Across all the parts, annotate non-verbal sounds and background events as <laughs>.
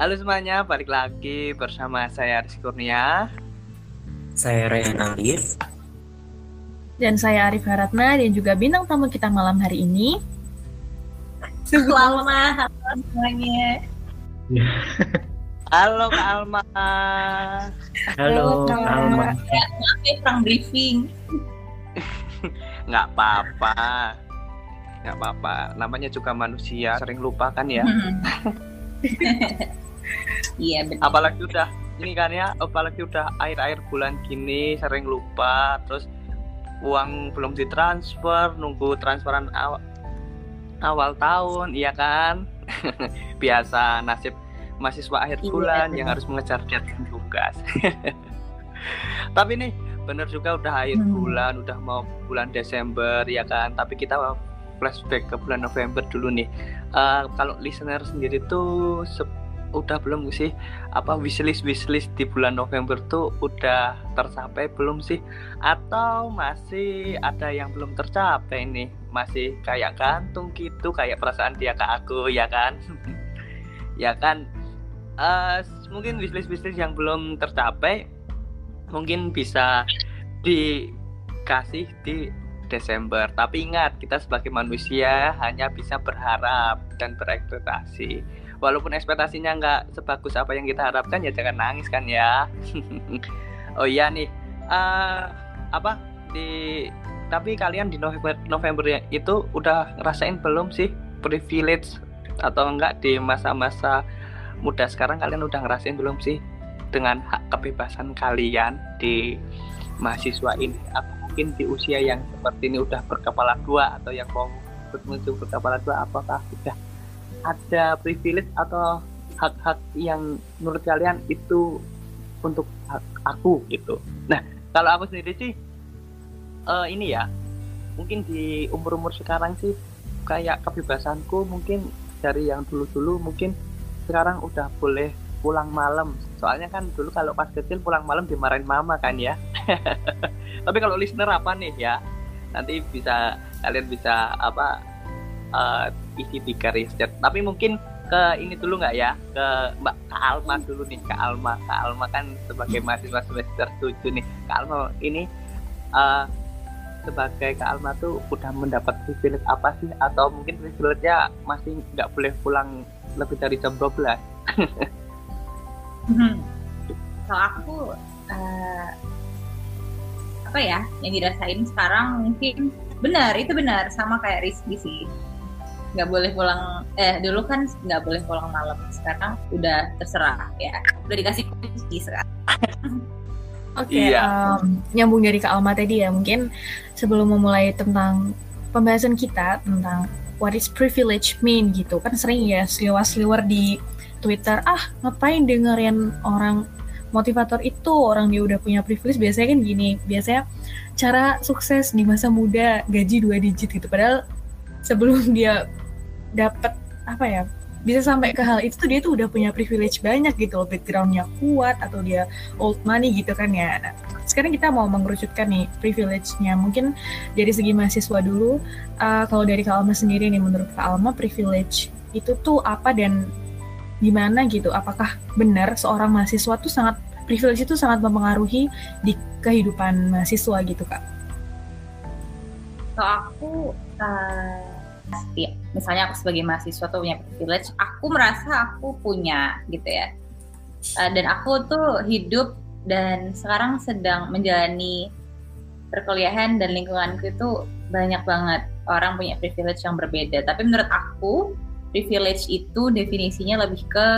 Halo semuanya, balik lagi bersama saya Rizky Kurnia. Saya Ryan Alif. Dan saya Arif Haratna dan juga bintang tamu kita malam hari ini. Selamat halo semuanya. <laughs> Halo Kak Alma. Halo, Kak Alma. Ya, maaf ya kurang briefing. <laughs> Nggak apa-apa. Nggak apa-apa. Namanya juga manusia, sering lupa kan ya. <laughs> Iya benar. Apalagi udah ini kan ya, apalagi udah air-air bulan gini sering lupa, terus uang belum ditransfer, nunggu transferan awal awal tahun, iya kan? <laughs> Biasa nasib mahasiswa akhir Iya, bulan yang harus mengejar deadline tugas. <laughs> Tapi nih bener juga udah akhir Hmm. bulan, udah mau bulan Desember ya kan. Tapi kita flashback ke bulan November dulu nih. Eh, kalau listener sendiri tuh se- udah belum sih. Apa wishlist wishlist di bulan November tuh udah tercapai belum sih? Atau masih ada yang belum tercapai nih? Masih kayak gantung gitu kayak perasaan dia ke aku ya kan? <laughs> Ya kan? Eh, mungkin wishlist wishlist yang belum tercapai mungkin bisa dikasih di Desember. Tapi ingat kita sebagai manusia hanya bisa berharap dan berekspektasi walaupun ekspektasinya nggak sebagus apa yang kita harapkan ya jangan nangis kan ya. <laughs> Oh iya nih eh, apa di tapi kalian di November November itu udah ngerasain belum sih privilege atau enggak di masa-masa muda? Sekarang kalian udah ngerasain belum sih dengan hak kebebasan kalian di mahasiswa ini? Atau mungkin di usia yang seperti ini udah berkepala dua atau yang mau menuju berkepala dua apakah sudah ada privilege atau hak-hak yang menurut kalian itu untuk aku gitu. Nah, kalau aku sendiri sih eh, ini ya, mungkin di umur-umur sekarang sih kayak kebebasanku mungkin dari yang dulu-dulu mungkin sekarang udah boleh pulang malam. Soalnya kan dulu kalau pas kecil pulang malam dimarahin mama kan ya. <laughs> Tapi kalau listener apa nih ya? Nanti bisa kalian bisa apa eh, isi di garis chat. Tapi mungkin ke ini dulu nggak ya? Ke Mbak Kak Alma dulu nih Kak Alma. Kak Alma kan sebagai mahasiswa semester 7 nih. Kak Alma ini eh, sebagai Kak Alma tuh udah mendapat privilege apa sih? Atau mungkin privilege-nya masih nggak boleh pulang lebih dari jam 12 <laughs> Hmm. Kalau aku eh, apa ya yang dirasain sekarang mungkin benar itu benar. Sama kayak Rizky sih nggak boleh pulang eh dulu kan nggak boleh pulang malam. Sekarang udah terserah ya. Udah dikasih kunci sekarang. <laughs> Oke, Iya. em, nyambung dari Kak Alma tadi ya, mungkin sebelum memulai tentang pembahasan kita tentang what is privilege mean gitu, kan sering ya seliwar-seliwar di Twitter, ah ngapain dengerin orang motivator itu, orang dia udah punya privilege, biasanya kan gini, biasanya cara sukses di masa muda gaji dua digit gitu, padahal sebelum dia dapat apa ya bisa sampai ke hal itu tuh dia tuh udah punya privilege banyak gitu loh backgroundnya kuat atau dia old money gitu kan ya. Nah, sekarang kita mau mengerucutkan nih privilege-nya. Mungkin dari segi mahasiswa dulu, uh, kalau dari Kak Alma sendiri nih, menurut Kak Alma privilege itu tuh apa dan gimana gitu? Apakah benar seorang mahasiswa tuh sangat privilege itu sangat mempengaruhi di kehidupan mahasiswa gitu kak? kalau aku eh, ya, misalnya aku sebagai mahasiswa tuh punya privilege aku merasa aku punya gitu ya. Eh, dan aku tuh hidup dan sekarang sedang menjalani perkuliahan dan lingkunganku itu banyak banget orang punya privilege yang berbeda. Tapi menurut aku privilege itu definisinya lebih ke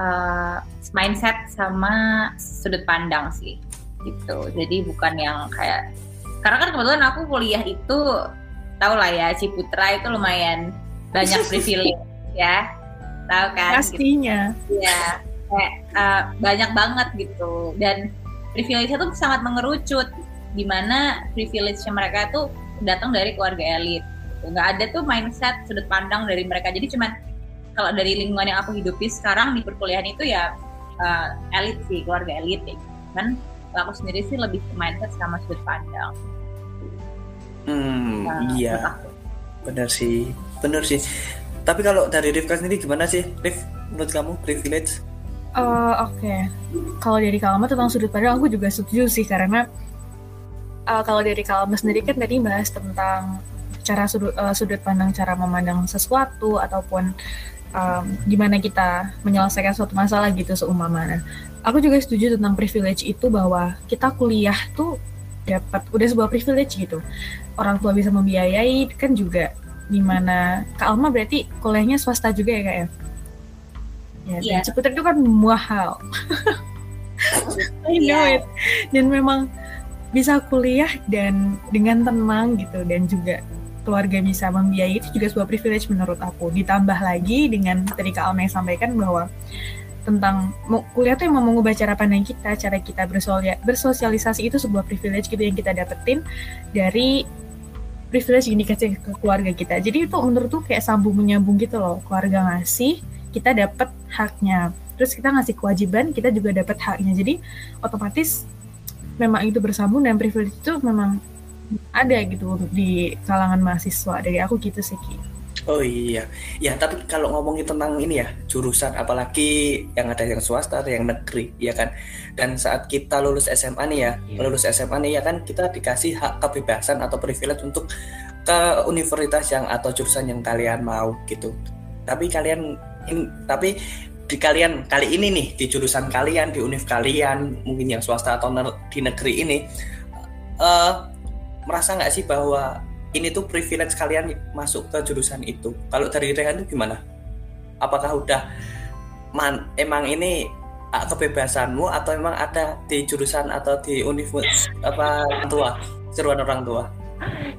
eh, mindset sama sudut pandang sih gitu. Jadi bukan yang kayak karena kan kebetulan aku kuliah itu tau lah ya Ciputra itu lumayan banyak <laughs> privilege ya. Tahu kan? Gitu. Pastinya. ya kayak uh, banyak banget gitu. Dan privilege-nya tuh sangat mengerucut. Di mana privilege mereka tuh datang dari keluarga elit. Gitu. nggak ada tuh mindset sudut pandang dari mereka. Jadi cuman kalau dari lingkungan yang aku hidupi sekarang di perkuliahan itu ya uh, elit sih keluarga elit ya. Cuman aku sendiri sih lebih ke mindset sama sudut pandang Hmm, Nah, iya, menurut aku. benar sih, benar sih. Tapi kalau dari Rifka sendiri gimana sih, Rif? menurut kamu privilege? Uh, Oke, okay. kalau dari Kalma tentang sudut pandang aku juga setuju sih karena uh, kalau dari Kalma sendiri kan tadi bahas tentang cara sudut uh, sudut pandang cara memandang sesuatu ataupun um, gimana kita menyelesaikan suatu masalah gitu seumpama. Aku juga setuju tentang privilege itu bahwa kita kuliah tuh dapat udah sebuah privilege gitu. Orang tua bisa membiayai kan juga di mana Kak Alma berarti kuliahnya swasta juga ya kak ya? Ya, yeah. Ciputra itu kan mahal. <laughs> I know yeah. it. Dan memang bisa kuliah dan dengan tenang gitu dan juga keluarga bisa membiayai itu juga sebuah privilege menurut aku. Ditambah lagi dengan tadi Kak Alma yang sampaikan bahwa tentang kuliah tuh emang mengubah cara pandang kita, cara kita bersosialisasi itu sebuah privilege gitu yang kita dapetin dari privilege yang dikasih ke keluarga kita. Jadi itu menurut tuh kayak sambung menyambung gitu loh. Keluarga ngasih, kita dapat haknya. Terus kita ngasih kewajiban, kita juga dapat haknya. Jadi otomatis memang itu bersambung dan privilege itu memang ada gitu di kalangan mahasiswa dari aku gitu sih Ki. Oh iya, ya tapi kalau ngomongin tentang ini ya jurusan, apalagi yang ada yang swasta, ada yang negeri, ya kan. Dan saat kita lulus SMA nih ya, yeah. lulus SMA nih ya kan kita dikasih hak kebebasan atau privilege untuk ke universitas yang atau jurusan yang kalian mau gitu. Tapi kalian, in, tapi di kalian kali ini nih di jurusan kalian di univ kalian mungkin yang swasta atau di negeri ini uh, merasa nggak sih bahwa ini tuh privilege kalian masuk ke jurusan itu? Kalau dari Rehan itu gimana? Apakah udah man, emang ini ah, kebebasanmu atau emang ada di jurusan atau di universitas apa tua, seruan orang tua?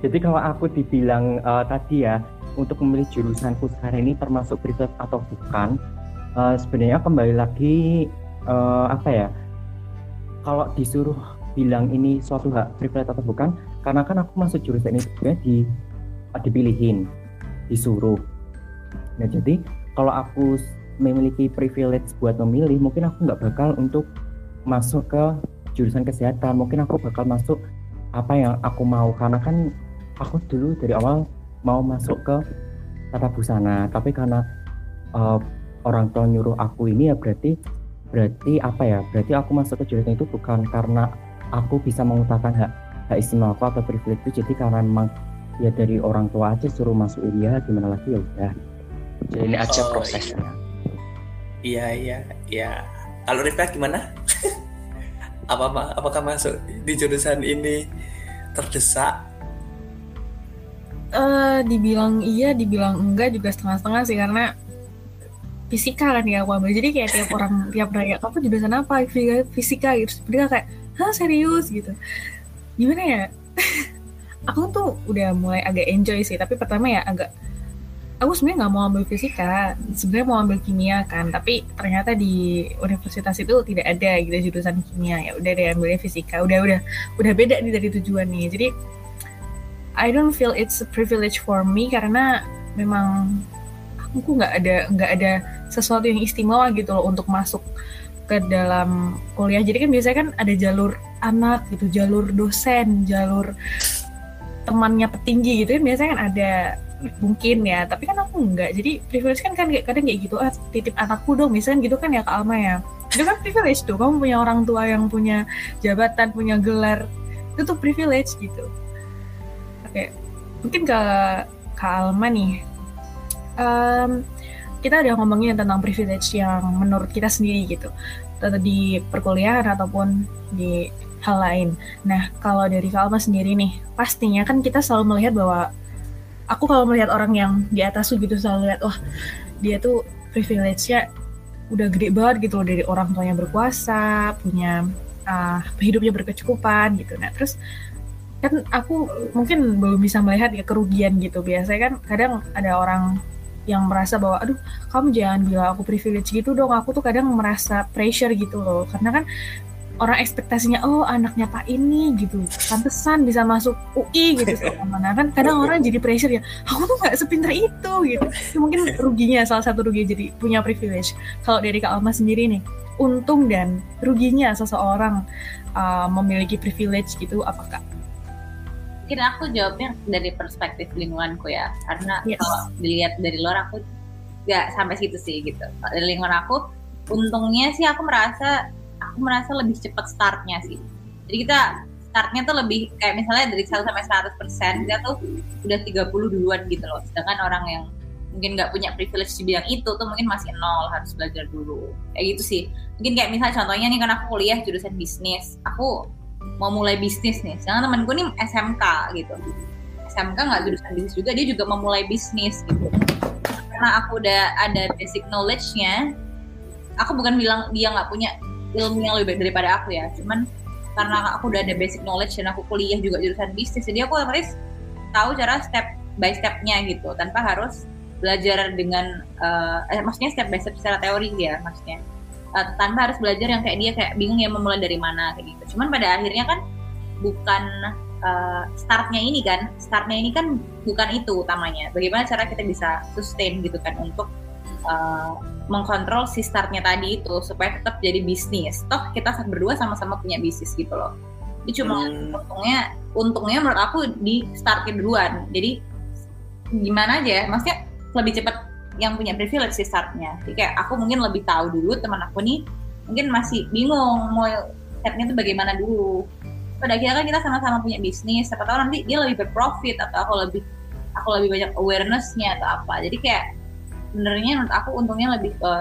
Jadi kalau aku dibilang uh, tadi ya untuk memilih jurusanku sekarang ini termasuk privilege atau bukan, uh, sebenarnya kembali lagi uh, apa ya? Kalau disuruh bilang ini suatu hak privilege atau bukan, karena kan aku masuk jurusan ini juga di dipilihin disuruh. Nah jadi kalau aku memiliki privilege buat memilih mungkin aku nggak bakal untuk masuk ke jurusan kesehatan. Mungkin aku bakal masuk apa yang aku mau. Karena kan aku dulu dari awal mau masuk ke tata busana. Tapi karena uh, orang tua nyuruh aku ini ya berarti berarti apa ya? Berarti aku masuk ke jurusan itu bukan karena aku bisa mengutarakan hak hak istimewa aku atau privilege itu jadi karena memang ya dari orang tua aja suruh masuk ya gimana lagi? Ya udah. Jadi ini aja oh, prosesnya. iya. Iya iya. Kalau Rifka gimana? <laughs> Apa apa apakah masuk di jurusan ini terdesak? Uh, dibilang iya dibilang enggak juga setengah-setengah sih karena fisika kan ya aku ambil. Jadi kayak tiap orang <laughs> tiap raya kamu jurusan apa? Fisika gitu. Mereka kayak hah serius? gitu gimana ya? Aku tuh udah mulai agak enjoy sih tapi pertama ya agak aku sebenarnya nggak mau ambil fisika. Sebenarnya mau ambil kimia kan tapi ternyata di universitas itu tidak ada gitu jurusan kimia. Ya udah deh ambilnya fisika. Udah udah udah beda nih dari tujuan nih. Jadi I don't feel it's a privilege for me karena memang aku nggak ada nggak ada sesuatu yang istimewa gitu loh untuk masuk ke dalam kuliah. Jadi kan biasanya kan ada jalur anak gitu jalur dosen jalur temannya petinggi gitu kan biasanya kan ada. Mungkin ya tapi kan aku enggak. Jadi privilege kan kan kadang kayak gitu ah titip anakku dong misalnya gitu kan ya kak Alma ya. Itu kan privilege tuh kamu punya orang tua yang punya jabatan punya gelar itu tuh privilege gitu. Oke mungkin ke kak Alma nih. Um, kita udah ngomongin tentang privilege yang menurut kita sendiri gitu di perkuliahan ataupun di hal lain. Nah, kalau dari Kalma sendiri nih, pastinya kan kita selalu melihat bahwa aku kalau melihat orang yang di atas tuh gitu selalu lihat, wah dia tuh privilege-nya udah gede banget gitu loh dari orang tuanya berkuasa, punya uh, hidupnya berkecukupan gitu. Nah, terus kan aku mungkin belum bisa melihat ya kerugian gitu. Biasanya kan kadang ada orang yang merasa bahwa aduh kamu jangan bilang aku privilege gitu dong aku tuh kadang merasa pressure gitu loh. Karena kan orang ekspektasinya oh anaknya pak ini gitu. Pantesan bisa masuk UI gitu. <laughs> Mana kan kadang orang jadi pressure ya aku tuh nggak sepinter itu gitu. Itu mungkin ruginya salah satu rugi jadi punya privilege. Kalau dari kak Alma sendiri nih untung dan ruginya seseorang uh, memiliki privilege gitu apakah mungkin aku jawabnya dari perspektif lingkunganku ya. Karena yes. kalau dilihat dari luar aku nggak sampai situ sih gitu. Dari lingkungan aku untungnya sih aku merasa aku merasa lebih cepat startnya sih. Jadi kita startnya tuh lebih kayak misalnya dari 1 sampai 100 persen kita tuh udah 30 duluan gitu loh. Sedangkan orang yang mungkin nggak punya privilege di bidang itu tuh mungkin masih nol harus belajar dulu. Kayak gitu sih. Mungkin kayak misalnya contohnya nih kan aku kuliah jurusan bisnis. Aku mau mulai bisnis nih. Sedangkan temanku nih SMK gitu. SMK nggak jurusan bisnis juga dia juga memulai bisnis gitu. Karena aku udah ada basic knowledge-nya aku bukan bilang dia nggak punya ilmu yang lebih baik daripada aku ya. Cuman karena aku udah ada basic knowledge dan aku kuliah juga jurusan bisnis jadi aku otomatis tahu cara step by stepnya gitu tanpa harus belajar dengan uh, eh, maksudnya step by step secara teori ya maksudnya uh, tanpa harus belajar yang kayak dia kayak bingung ya memulai dari mana kayak gitu. Cuman pada akhirnya kan bukan uh, startnya ini kan startnya ini kan bukan itu utamanya. Bagaimana cara kita bisa sustain gitu kan untuk uh, mengkontrol si startnya tadi itu supaya tetap jadi bisnis. Toh kita berdua sama-sama punya bisnis gitu loh. Ini cuma hmm. untungnya untungnya menurut aku di startnya duluan. Jadi gimana aja maksudnya lebih cepat yang punya privilege sih startnya. Jadi kayak aku mungkin lebih tahu dulu teman aku nih mungkin masih bingung mau stepnya tuh bagaimana dulu. Pada akhirnya kan kita sama-sama punya bisnis siapa tahu nanti dia lebih berprofit atau aku lebih aku lebih banyak awarenessnya atau apa. Jadi kayak sebenarnya menurut aku untungnya lebih ke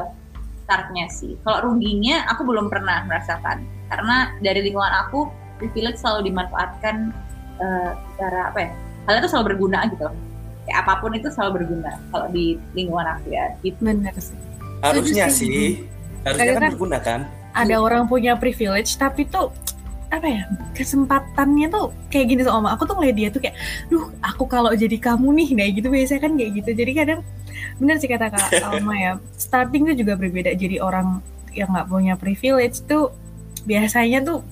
startnya sih. Kalau ruginya aku belum pernah merasakan. Karena dari lingkungan aku privilege selalu dimanfaatkan uh, cara apa ya hal itu selalu berguna gitu kayak apa pun itu selalu berguna kalau di lingkungan aku ya. Gitu. Benar sih. Harusnya sih. harusnya kan, kan berguna kan? ada orang punya privilege tapi tuh apa ya kesempatannya tuh kayak gini sama aku tuh ngeliat dia tuh kayak duh aku kalau jadi kamu nih nah gitu. Biasanya kan kayak gitu. Jadi kadang bener sih kata kak Alma ya starting tuh juga berbeda. Jadi orang yang nggak punya privilege tuh biasanya tuh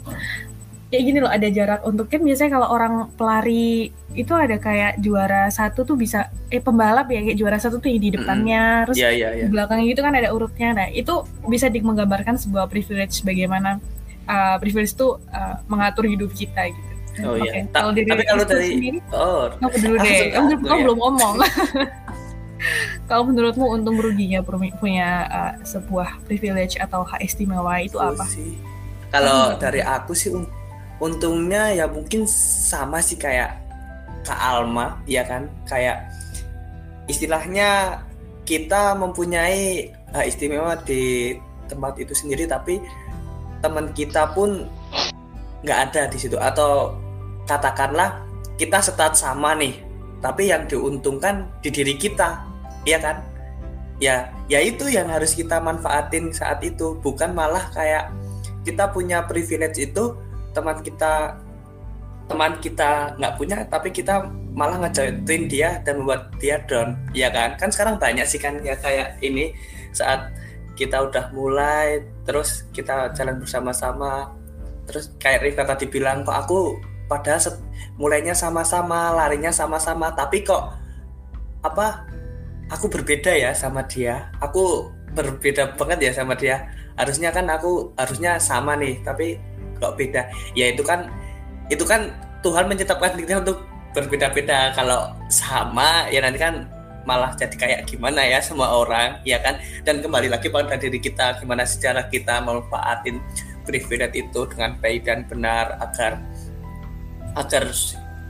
kayak gini loh ada jarak untuk kan biasanya kalau orang pelari itu ada kayak juara satu tuh bisa eh pembalap ya kayak juara satu tuh yang di depannya mm terus yeah, yeah, yeah. di belakangnya itu kan ada urutnya nah itu bisa menggambarkan sebuah privilege bagaimana uh, privilege itu uh, mengatur hidup kita gitu. Oh okay. iya. Ta dari tapi kalau dari sendiri, oh, kamu dulu deh. <laughs> Kamu, kamu belum ngomong. <laughs> <laughs> kalau menurutmu untung ruginya punya uh, sebuah privilege atau hak istimewa itu apa? Sih. Kalau hmm. dari aku sih untungnya ya mungkin sama sih kayak Kak Alma ya kan? Kayak istilahnya kita mempunyai hak istimewa di tempat itu sendiri tapi teman kita pun nggak ada di situ. Atau katakanlah kita setat sama nih tapi yang diuntungkan di diri kita ya kan? Ya ya itu yang harus kita manfaatin saat itu. Bukan malah kayak kita punya privilege itu teman kita teman kita nggak punya tapi kita malah ngejatuhin dia dan membuat dia down. Ya kan? Kan sekarang banyak sih kan ya kayak ini saat kita udah mulai terus kita jalan bersama-sama. Terus kayak Rifka tadi bilang kok aku set, mulainya sama-sama larinya sama-sama tapi kok apa aku berbeda ya sama dia. Aku berbeda banget ya sama dia. Harusnya kan aku harusnya sama nih tapi kok beda. Ya itu kan itu kan Tuhan menciptakan kita untuk berbeda-beda. Kalau sama ya nanti kan malah jadi kayak gimana ya semua orang ya kan? Dan kembali lagi pada diri kita gimana secara kita memanfaatin privilege itu dengan baik dan benar agar agar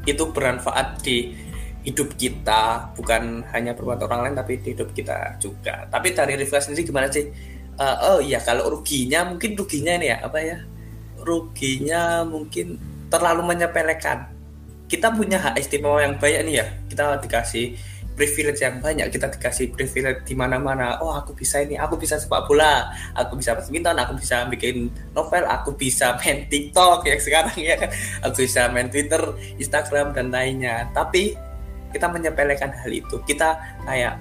itu bermanfaat di hidup kita bukan hanya berbuat orang lain tapi di hidup kita juga. Tapi dari refleksi sendiri gimana sih? Uh, oh iya kalau ruginya mungkin ruginya ini ya apa ya ruginya mungkin terlalu menyepelekan. Kita punya hak istimewa yang banyak nih ya. Kita dikasih privilege yang banyak. Kita dikasih privilege di mana-mana. Oh aku bisa ini aku bisa sepak bola aku bisa badminton aku bisa bikin novel aku bisa main TikTok ya sekarang ya. Aku bisa main Twitter Instagram dan lainnya. Tapi kita menyepelekan hal itu. Kita kayak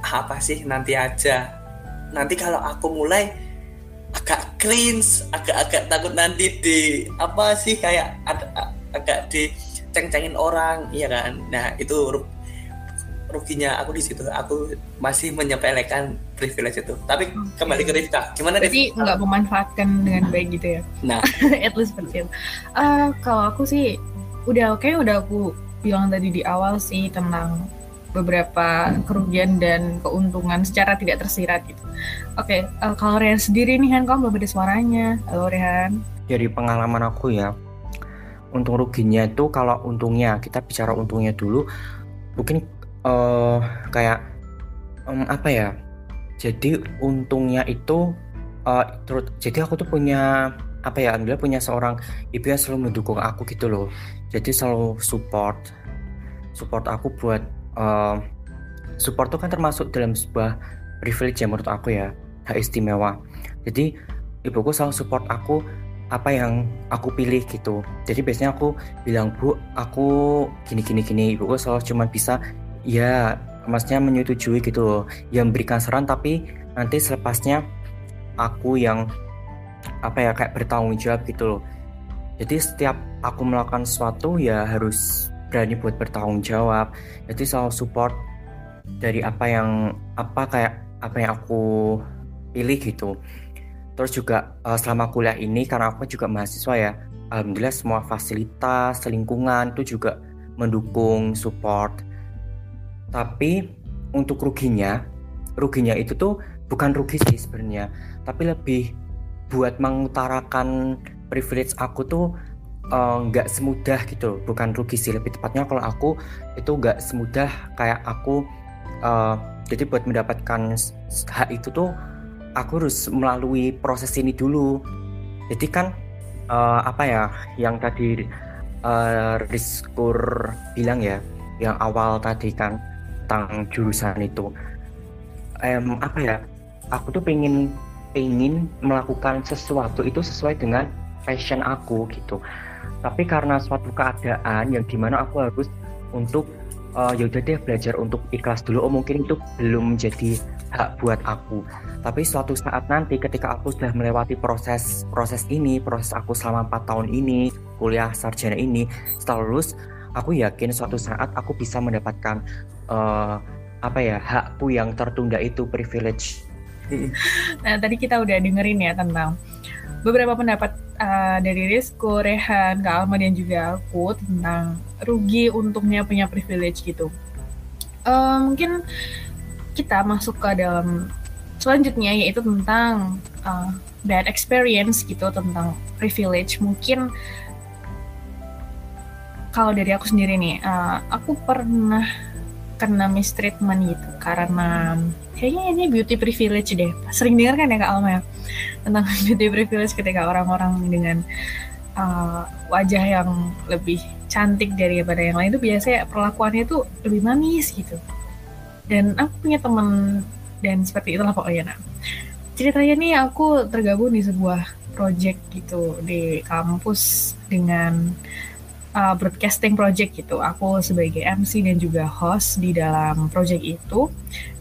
apa sih nanti aja. Nanti kalau aku mulai agak cringe agak-agak takut nanti di apa sih kayak ada agak diceng-cengin orang ya kan? Nah itu ruginya aku di situ. Aku masih menyepelekan privilege itu. Tapi kembali ke Rifka. Gimana Jadi nggak memanfaatkan dengan baik gitu ya? Nah. <laughs> At least seperti itu uh, kalau aku sih udah oke okay, udah aku bilang tadi di awal sih tentang beberapa kerugian dan keuntungan secara tidak tersirat gitu. Oke, uh, kalau Rehan sendiri nih kan kamu belum ada suaranya. Halo Rehan. Dari pengalaman aku ya, untung ruginya itu kalau untungnya kita bicara untungnya dulu, mungkin uh, kayak um, apa ya? Jadi untungnya itu, uh, terus jadi aku tuh punya apa ya? Alhamdulillah punya seorang ibu yang selalu mendukung aku gitu loh. Jadi selalu support, support aku buat uh, support itu kan termasuk dalam sebuah privilege ya menurut aku ya hak istimewa. Jadi ibuku selalu support aku apa yang aku pilih gitu. Jadi biasanya aku bilang bu aku gini gini gini. Ibuku selalu cuma bisa ya maksudnya menyetujui gitu loh yang memberikan saran tapi nanti selepasnya aku yang apa ya kayak bertanggung jawab gitu loh. Jadi setiap aku melakukan sesuatu ya harus berani buat bertanggung jawab. Jadi selalu support dari apa yang apa kayak apa yang aku pilih gitu. Terus juga uh, selama kuliah ini karena aku juga mahasiswa ya alhamdulillah semua fasilitas lingkungan itu juga mendukung support. Tapi untuk ruginya ruginya itu tuh bukan rugi sih sebenarnya tapi lebih buat mengutarakan privilege aku tuh nggak uh, semudah gitu bukan rugi sih lebih tepatnya kalau aku itu nggak semudah kayak aku uh, jadi buat mendapatkan hak itu tuh aku harus melalui proses ini dulu. Jadi kan uh, apa ya yang tadi uh, Rizkur bilang ya yang awal tadi kan tentang jurusan itu. Um, apa ya aku tuh pengen pengen melakukan sesuatu itu sesuai dengan passion aku gitu tapi karena suatu keadaan yang di mana aku harus untuk uh, ya udah deh belajar untuk ikhlas dulu. Oh mungkin itu belum menjadi hak buat aku. Tapi suatu saat nanti ketika aku sudah melewati proses proses ini proses aku selama empat tahun ini kuliah sarjana ini setelah lulus aku yakin suatu saat aku bisa mendapatkan uh, apa ya hakku yang tertunda itu privilege <laughs> nah tadi kita udah dengerin ya tentang beberapa pendapat uh, dari Rizko, Rehan, Kak Alma dan juga aku tentang rugi untungnya punya privilege gitu. Uh, mungkin kita masuk ke dalam selanjutnya yaitu tentang uh, bad experience gitu tentang privilege. Mungkin kalau dari aku sendiri nih, uh, aku pernah kena mistreatment gitu karena kayaknya ini beauty privilege deh. Sering dengar kan ya Kak Alma ya tentang <laughs> beauty privilege ketika orang-orang dengan uh, wajah yang lebih cantik daripada yang lain itu biasanya perlakuannya itu lebih manis gitu. Dan aku punya temen dan seperti itulah pokoknya. Nah, ceritanya nih aku tergabung di sebuah project gitu di kampus dengan uh, broadcasting project gitu. Aku sebagai MC dan juga host di dalam project itu.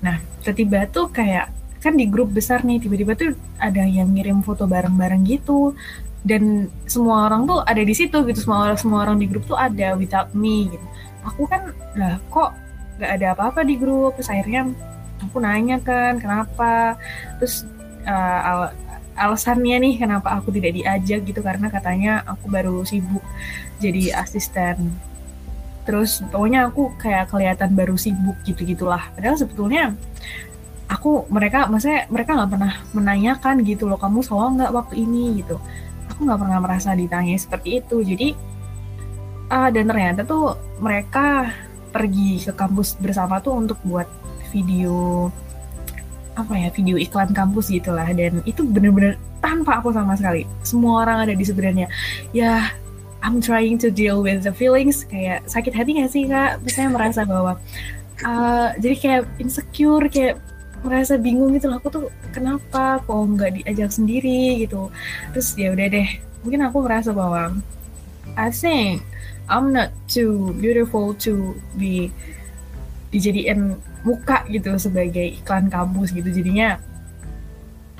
Nah, tiba-tiba tuh kayak kan di grup besar nih tiba-tiba tuh ada yang ngirim foto bareng-bareng gitu. Dan semua orang tuh ada di situ gitu. Semua orang semua orang di grup tuh ada without me gitu. Aku kan lah kok nggak ada apa-apa di grup? Terus akhirnya aku nanya kan kenapa? Terus uh, alasannya nih kenapa aku tidak diajak gitu karena katanya aku baru sibuk jadi asisten. Terus pokoknya aku kayak kelihatan baru sibuk gitu gitulah padahal sebetulnya aku mereka maksudnya mereka nggak pernah menanyakan gitu loh kamu solo nggak waktu ini? gitu. Aku nggak pernah merasa ditanya seperti itu. Jadi uh, dan ternyata tuh mereka pergi ke kampus bersama tuh untuk buat video apa ya video iklan kampus gitulah dan itu bener-bener tanpa aku sama sekali. Semua orang ada di sebenarnya. Ya I'm trying to deal with the feelings. Kayak sakit hati gak sih kak? Misalnya merasa bahwa uh, jadi kayak insecure kayak merasa bingung gitu aku tuh kenapa kok nggak diajak sendiri gitu. Terus ya udah deh. Mungkin aku merasa bahwa I think I'm not too beautiful to be dijadiin muka gitu sebagai iklan kampus gitu. Jadinya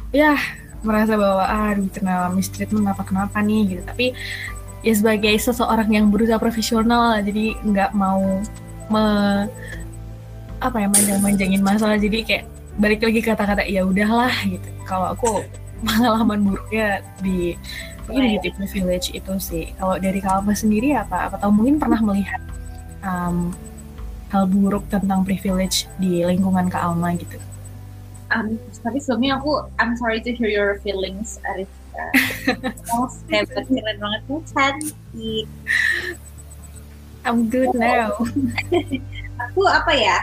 ya merasa bahwa aduh kena mistreatment apa kenapa nih? Gitu. Tapi ya sebagai seseorang yang berusaha profesional jadi nggak mau me apa ya manjang-manjangin masalah. Jadi kayak balik lagi kata-kata ya udahlah gitu. Kalau aku <laughs> pengalaman buruknya di mungkin di privilege itu sih. Kalau dari Kalma sendiri apa? Apa tahu? Mungkin pernah melihat um, hal buruk tentang privilege di lingkungan Kak Alma gitu. Um, tapi sebelumnya aku I'm sorry to hear your feelings Arifka. <laughs> Kamu hebat keren banget tuh cantik. I'm good now. <laughs> aku apa ya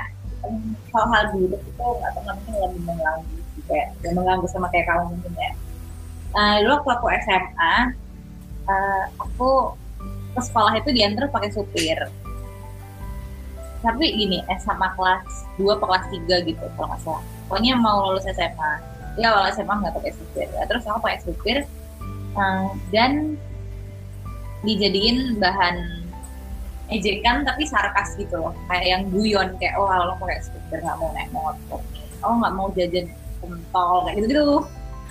hal-hal buruk itu nggak pernah mungkin lebih mengganggu kayak yang mengganggu sama kayak kamu mungkin ya. Nah, dulu waktu aku SMA, uh, aku ke sekolah itu diantar pakai supir. Tapi gini, SMA kelas 2 kelas 3 gitu kalau nggak salah. Pokoknya mau lulus SMA. Ya awal SMA nggak pakai supir. Ya, terus aku pakai supir uh, dan dijadiin bahan ejekan tapi sarkas gitu loh. Kayak yang guyon kayak oh kalau pakai supir nggak mau naik motor. Oh nggak mau jajan pentol kayak gitu gitu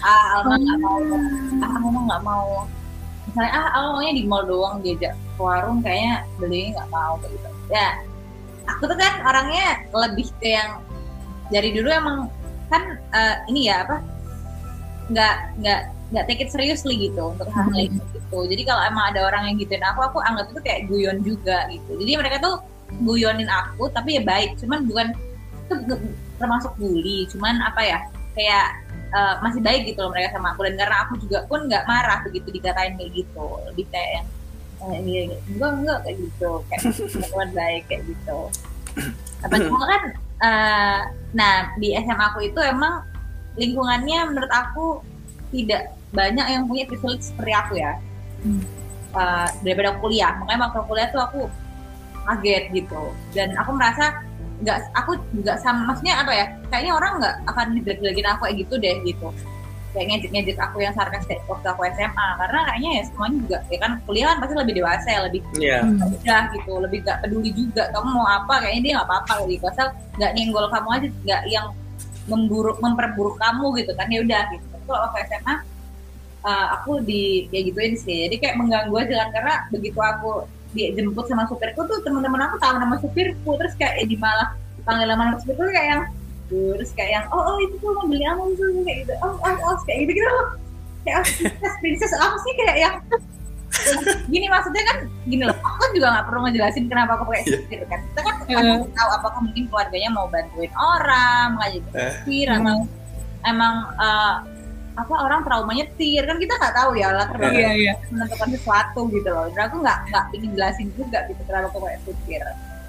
ah Alma nggak mau. Ah Alma nggak mau. Misalnya ah Alma maunya di mall doang diajak ke warung kayaknya beli nggak mau kayak gitu. Ya aku tuh kan orangnya lebih ke yang dari dulu emang kan uh, ini ya apa nggak nggak nggak take it seriously gitu untuk hal hal itu gitu. Jadi kalau emang ada orang yang gituin aku aku anggap itu kayak guyon juga gitu. Jadi mereka tuh guyonin aku tapi ya baik. Cuman bukan itu termasuk bully. Cuman apa ya kayak uh, masih baik gitu loh mereka sama aku. Dan karena aku juga pun nggak marah begitu dikatain kayak gitu. Lebih kayak yang eh, ini enggak enggak kayak gitu. Kayak <laughs> teman baik kayak gitu. <clears throat> Apa cuma kan uh, nah di SMA aku itu emang lingkungannya menurut aku tidak banyak yang punya privilege seperti aku ya. Hmm. uh, daripada kuliah. Makanya waktu kuliah tuh aku kaget gitu. Dan aku merasa nggak aku juga sama maksudnya apa ya kayaknya orang nggak akan jelek-jelekin aku kayak gitu deh gitu kayak ngejek-ngejek aku yang sarkas kayak waktu aku SMA karena kayaknya ya semuanya juga ya kan kuliah kan pasti lebih dewasa ya lebih yeah. udah gitu lebih gak peduli juga kamu mau apa? Kayaknya dia nggak apa-apa gitu asal nggak nyenggol kamu aja nggak yang memburuk memperburuk kamu gitu kan ya udah gitu. Kalau waktu SMA uh, aku di kayak gituin sih. Jadi kayak mengganggu aja kan karena begitu aku dijemput sama supirku tuh teman-teman aku tahu nama supirku. Terus kayak eh, di malah panggil nama supirku kayak yang terus kayak yang oh oh itu tuh mau beli apa itu kayak gitu oh oh oh kayak gitu gitu kayak oh, princess princess apa sih kayak yang <laughs> gini maksudnya kan gini loh aku kan juga nggak perlu ngejelasin kenapa aku pakai iya. supir kan kita kan yeah. tahu apakah mungkin keluarganya mau bantuin orang ngajak eh. supir uh. atau emang uh, apa orang trauma nyetir kan kita nggak tahu ya latar belakang yeah, yeah. menentukan sesuatu gitu loh dan aku nggak nggak ingin jelasin juga gitu kenapa aku pakai supir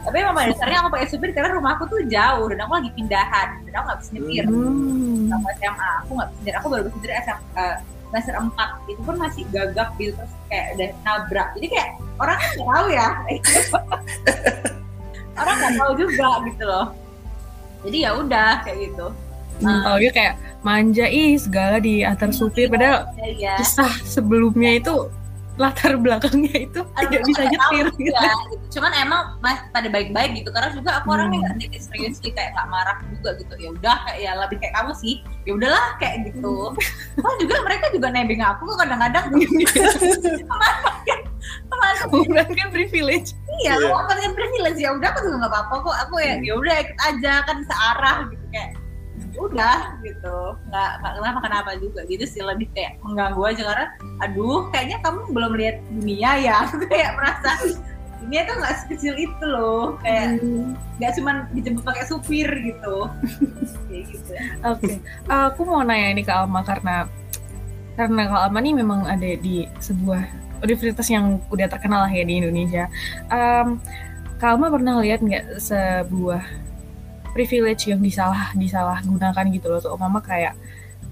tapi emang pada dasarnya aku pakai supir karena rumahku tuh jauh dan aku lagi pindahan dan aku nggak bisa nyetir hmm. sama SMA aku nggak bisa nyetir aku baru bisa nyetir SMA uh, semester 4 itu pun masih gagap gitu terus kayak udah nabrak. Jadi kayak orang kan nggak tahu ya. <laughs> Orang nggak tahu juga gitu loh. Jadi ya udah kayak gitu. Hmm, uh, kayak manja ih segala di antar supir padahal ya. kisah sebelumnya itu latar belakangnya itu Aduh, tidak bisa nyetir gitu. Ya, gitu. Cuman emang mas pada baik-baik gitu karena juga aku hmm. orangnya nggak hmm. serius sih kayak nggak marah juga gitu. Ya udah kayak ya lebih kayak kamu sih. Ya udahlah kayak gitu. Hmm. juga mereka juga nebeng aku kok kadang-kadang. <laughs> Bukan kan privilege. Iya, yeah. aku kan privilege ya udah aku juga nggak apa-apa kok. Aku ya ya udah ikut aja kan searah gitu kayak udah gitu nggak nggak kenapa kenapa juga gitu sih lebih kayak mengganggu aja karena aduh kayaknya kamu belum lihat dunia ya <laughs> kayak merasa dunia tuh nggak sekecil itu loh kayak hmm. nggak hmm. cuma dijemput pakai supir gitu <laughs> kayak gitu oke okay. aku mau nanya ini ke Alma karena karena kalau Alma nih memang ada di sebuah universitas yang udah terkenal lah ya di Indonesia um, Alma pernah lihat nggak sebuah privilege yang disalah disalahgunakan gitu loh. Tuh mama kayak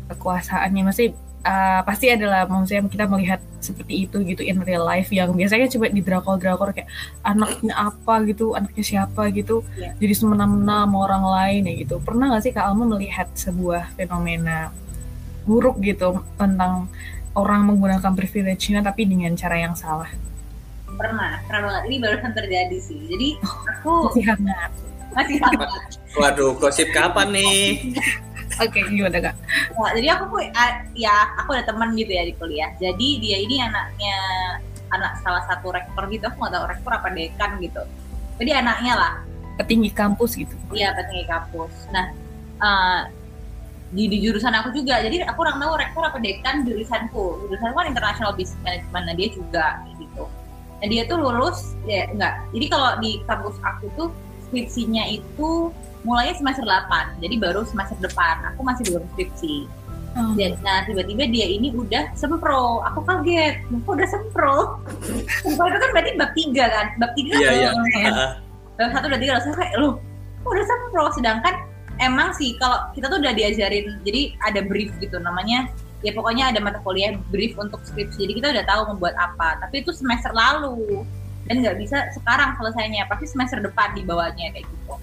kekuasaannya. Masih uh, pasti adalah maksudnya kita melihat seperti itu gitu in real life. Yang biasanya coba di drakor-drakor kayak anaknya apa gitu anaknya siapa gitu. Yeah. jadi semena-mena sama orang lain ya gitu. Pernah gak sih kak Alma melihat sebuah fenomena buruk gitu tentang orang menggunakan privilege-nya tapi dengan cara yang salah? Pernah pernah. Banget ini barusan terjadi sih. Jadi oh, aku masih hangat masih hangat Waduh, gosip kapan nih? Oke, okay, gimana kak? Nah, jadi aku ya aku ada teman gitu ya di kuliah. Jadi dia ini anaknya anak salah satu rektor gitu. Aku nggak tahu rektor apa dekan gitu. Jadi anaknya lah. Petinggi kampus gitu. Iya, petinggi kampus. Nah, uh, di, di jurusan aku juga. Jadi aku orang tahu rektor apa dekan jurusanku. Jurusanku kan international business management. Nah, dia juga gitu. Nah, dia tuh lulus ya enggak. Jadi kalau di kampus aku tuh skripsinya itu mulainya semester 8 jadi baru semester depan. Aku masih belum skripsi. Oh. dan nah tiba-tiba dia ini udah sempro. Aku kaget. Kok udah sempro. Sempro itu kan berarti bab tiga kan? Bab tiga Iya, kan iya. belum, kan? Bab satu udah tiga langsung kayak loh kok udah sempro? Sedangkan emang sih kalau kita tuh udah diajarin jadi ada brief gitu. Namanya ya pokoknya ada mata kuliah brief untuk skripsi. Jadi kita udah tahu membuat apa. Tapi itu semester lalu dan nggak bisa sekarang selesainya pasti semester depan dibawanya kayak gitu.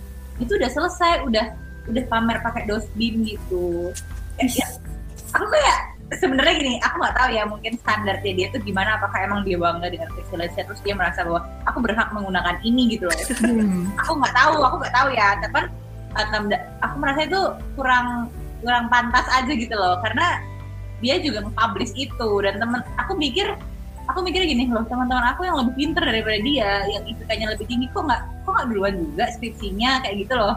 Itu udah selesai udah udah pamer pakai dosbin gitu. Kayak, ya, aku kayak sebenarnya gini aku nggak tahu ya mungkin standarnya dia tuh gimana apakah emang dia bangga dengan privilege terus dia merasa bahwa aku berhak menggunakan ini gitu loh. <laughs> Hmm. aku nggak tahu aku nggak tahu ya tapi aku merasa itu kurang kurang pantas aja gitu loh. Karena dia juga nge-publish itu dan temen aku mikir aku mikir gini loh teman-teman aku yang lebih pinter daripada dia yang IPK-nya lebih tinggi kok nggak kok nggak duluan juga skripsinya kayak gitu loh.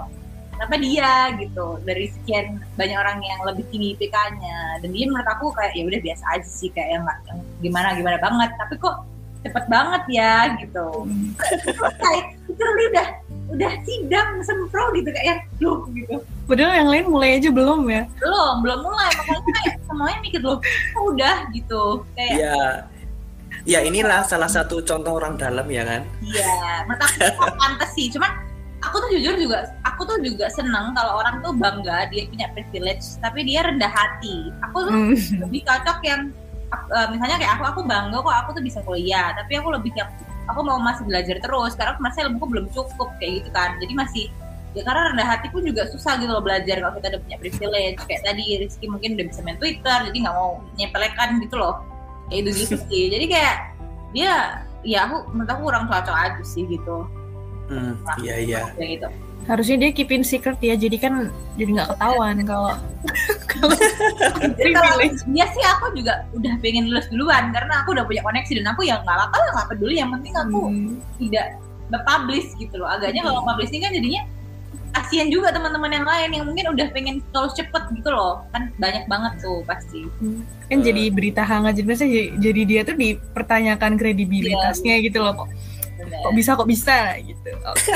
Kenapa dia gitu dari sekian banyak orang yang lebih tinggi IPK-nya dan dia menurut aku kayak ya udah biasa aja sih kayak yang nggak yang gimana gimana banget. Tapi kok cepet banget ya gitu. <laughs> Selesai literally udah udah sidang sempro gitu kayak loh gitu. Padahal yang lain mulai aja belum ya. belum belum mulai. Makanya kayak semuanya mikir loh udah gitu. Kayak ya ya inilah salah satu contoh orang dalam ya kan? Iya menurut aku pantas sih. Cuman aku tuh jujur juga aku tuh juga seneng kalau orang tuh bangga dia punya privilege tapi dia rendah hati. Aku tuh Hmm. lebih cocok yang eh, misalnya kayak aku aku bangga kok aku tuh bisa kuliah tapi aku lebih yang aku mau masih belajar terus karena merasa ilmuku belum cukup kayak gitu kan. Jadi masih ya karena rendah hati pun juga susah gitu loh belajar kalau kita udah punya privilege. Kayak tadi Rizky mungkin udah bisa main Twitter jadi nggak mau nyepelekan gitu loh kayak itu gitu sih. Jadi kayak dia ya aku menurut aku kurang cocok aja sih gitu. Hmm, iya iya. kayak gitu. Harusnya dia keep in secret ya, jadi kan jadi nggak ketahuan kalau <laughs> kalau Jadi kalau dia sih aku juga udah pengen lulus duluan karena aku udah punya koneksi dan aku ya nggak apa lah nggak peduli. Yang penting aku Hmm. tidak nge-publish gitu loh. Agaknya kalau publish ini kan jadinya kasihan juga teman-teman yang lain yang mungkin udah pengen lulus cepet gitu loh. Kan banyak banget tuh pasti. kan jadi berita hangat jadi maksudnya jadi- dia tuh dipertanyakan kredibilitasnya gitu loh kok Bener. kok bisa kok bisa gitu. Oke.